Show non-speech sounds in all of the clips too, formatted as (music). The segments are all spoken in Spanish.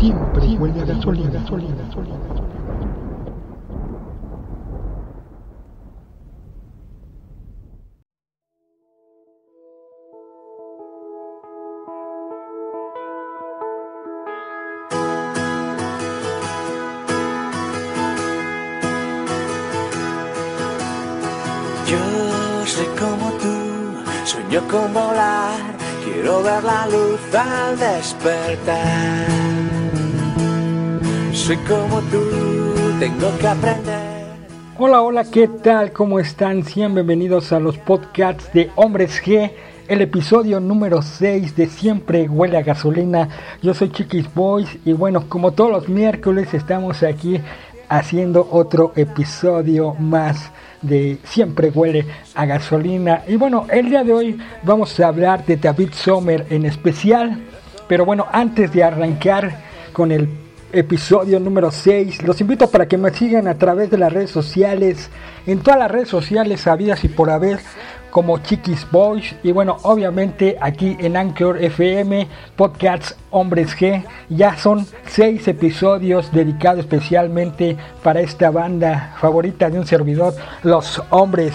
Siempre huele a gasolina, gasolina, gasolina. Yo soy como tú, sueño con volar, quiero ver la luz al despertar. Soy como tú, tengo que aprender. Hola, hola, ¿qué tal? ¿Cómo están? Sean bienvenidos a los podcasts de Hombres G, el episodio número 6 de Siempre Huele a Gasolina. Yo soy Chiquis Boys y bueno, como todos los miércoles estamos aquí haciendo otro episodio más de Siempre huele a gasolina. Y bueno, el día de hoy vamos a hablar de David Sommer en especial. Pero bueno, antes de arrancar con el episodio número 6, los invito para que me sigan a través de las redes sociales, en todas las redes sociales sabidas y por haber como Chiquis Boys. Y bueno, obviamente aquí en Anchor FM, Podcasts Hombres G, ya son seis episodios dedicados especialmente para esta banda favorita de un servidor, los hombres,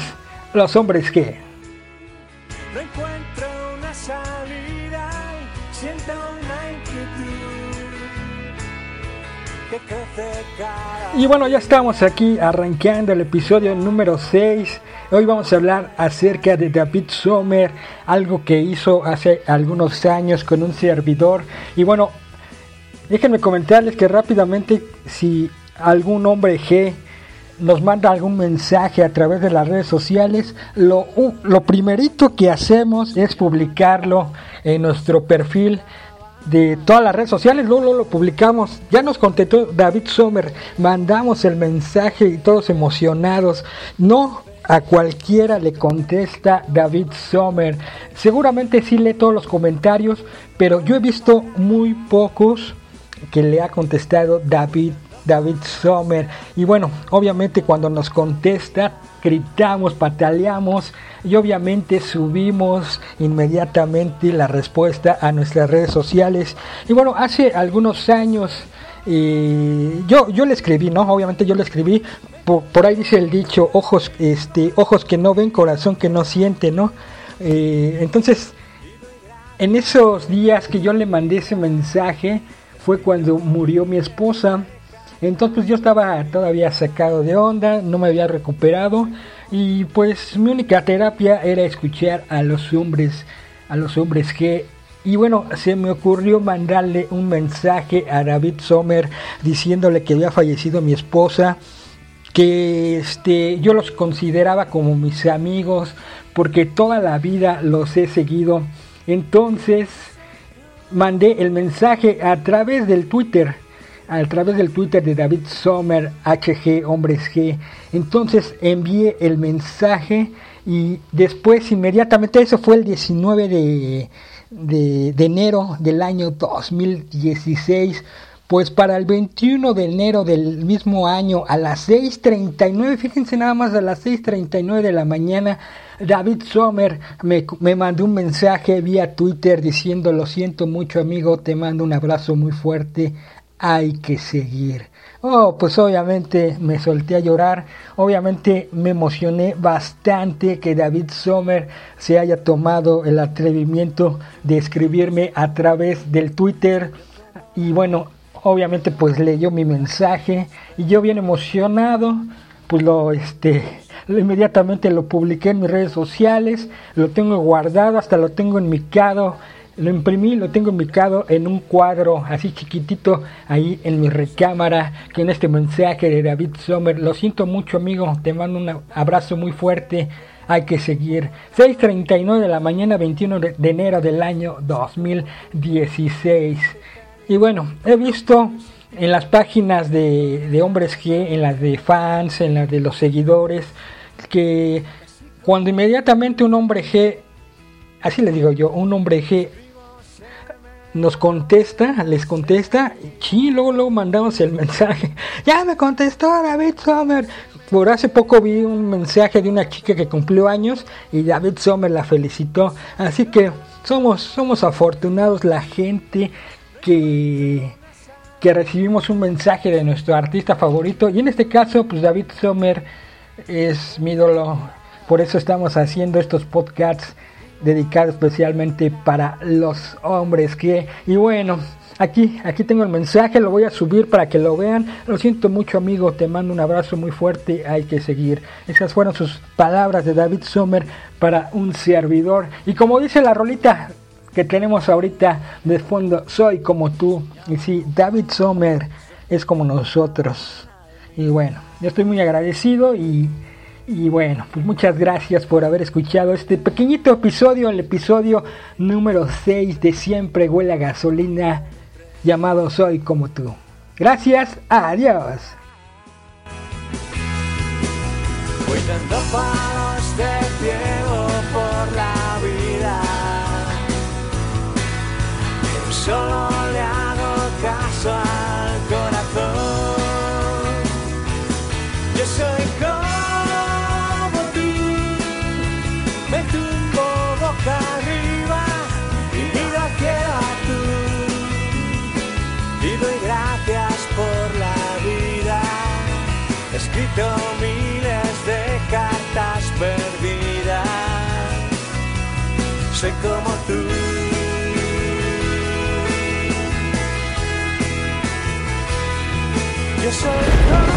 los hombres G. Y bueno, ya estamos aquí arrancando el episodio número 6. Hoy vamos a hablar acerca de David Sommer, algo que hizo hace algunos años con un servidor. Y bueno, déjenme comentarles que rápidamente si algún hombre G nos manda algún mensaje a través de las redes sociales, lo, lo primerito que hacemos es publicarlo en nuestro perfil de todas las redes sociales, luego lo publicamos. Ya nos contestó David Sommer, mandamos el mensaje y todos emocionados. No a cualquiera le contesta David Sommer. Seguramente sí lee todos los comentarios, pero yo he visto muy pocos que le ha contestado David David Sommer. Y bueno, obviamente cuando nos contesta, gritamos, pataleamos y obviamente subimos inmediatamente la respuesta a nuestras redes sociales. Y bueno, hace algunos años eh, yo, yo le escribí, ¿no? Obviamente yo le escribí. Por, ahí dice el dicho, ojos, este, ojos que no ven, corazón que no siente, ¿no? Eh, entonces, en esos días que yo le mandé ese mensaje fue cuando murió mi esposa. Entonces pues, yo estaba todavía sacado de onda, no me había recuperado y pues mi única terapia era escuchar a los hombres, a los hombres que y bueno, se me ocurrió mandarle un mensaje a David Sommer diciéndole que había fallecido mi esposa, que este yo los consideraba como mis amigos porque toda la vida los he seguido. Entonces mandé el mensaje a través del Twitter, a través del Twitter de David Sommer, HG Hombres G. Entonces envié el mensaje y después inmediatamente, eso fue el 19 de, de, de enero del año 2016. Pues para el 21 de enero del mismo año a las 6.39, fíjense nada más a las 6.39 de la mañana, David Sommer me, me mandó un mensaje vía Twitter diciendo lo siento mucho amigo, te mando un abrazo muy fuerte, hay que seguir. Oh, pues obviamente me solté a llorar, obviamente me emocioné bastante que David Sommer se haya tomado el atrevimiento de escribirme a través del Twitter y bueno, obviamente pues leyó mi mensaje y yo bien emocionado pues lo este inmediatamente lo publiqué en mis redes sociales lo tengo guardado hasta lo tengo enmicado lo imprimí lo tengo enmicado en un cuadro así chiquitito ahí en mi recámara con este mensaje de David Sommer. Lo siento mucho amigo te mando un abrazo muy fuerte. Hay que seguir. 6.39 de la mañana 21 de enero del año 2016 y bueno, he visto en las páginas de, de, hombres G, en las de fans, en las de los seguidores, que cuando inmediatamente un hombre G, así le digo yo, un hombre G nos contesta, les contesta, y luego, luego mandamos el (laughs) mensaje. Ya me contestó David Sommer. Por hace poco vi un mensaje de una chica que cumplió años y David Sommer la felicitó. Así que somos, somos afortunados la gente que, que recibimos un mensaje de nuestro artista favorito y en este caso pues David Sommer es mi ídolo, por eso estamos haciendo estos podcasts dedicados especialmente para los hombres que y bueno Aquí, aquí tengo el mensaje, lo voy a subir para que lo vean. Lo siento mucho amigo, te mando un abrazo muy fuerte, hay que seguir. Esas fueron sus palabras de David Sommer para un servidor. Y como dice la rolita que tenemos ahorita de fondo, soy como tú. Y sí, David Sommer es como nosotros. Y bueno, yo estoy muy agradecido y, y bueno, pues muchas gracias por haber escuchado este pequeñito episodio, el episodio número 6 de Siempre Huele a Gasolina llamado Soy como tú. Gracias, adiós. Escrito miles de cartas perdidas. Soy como tú. Yo soy como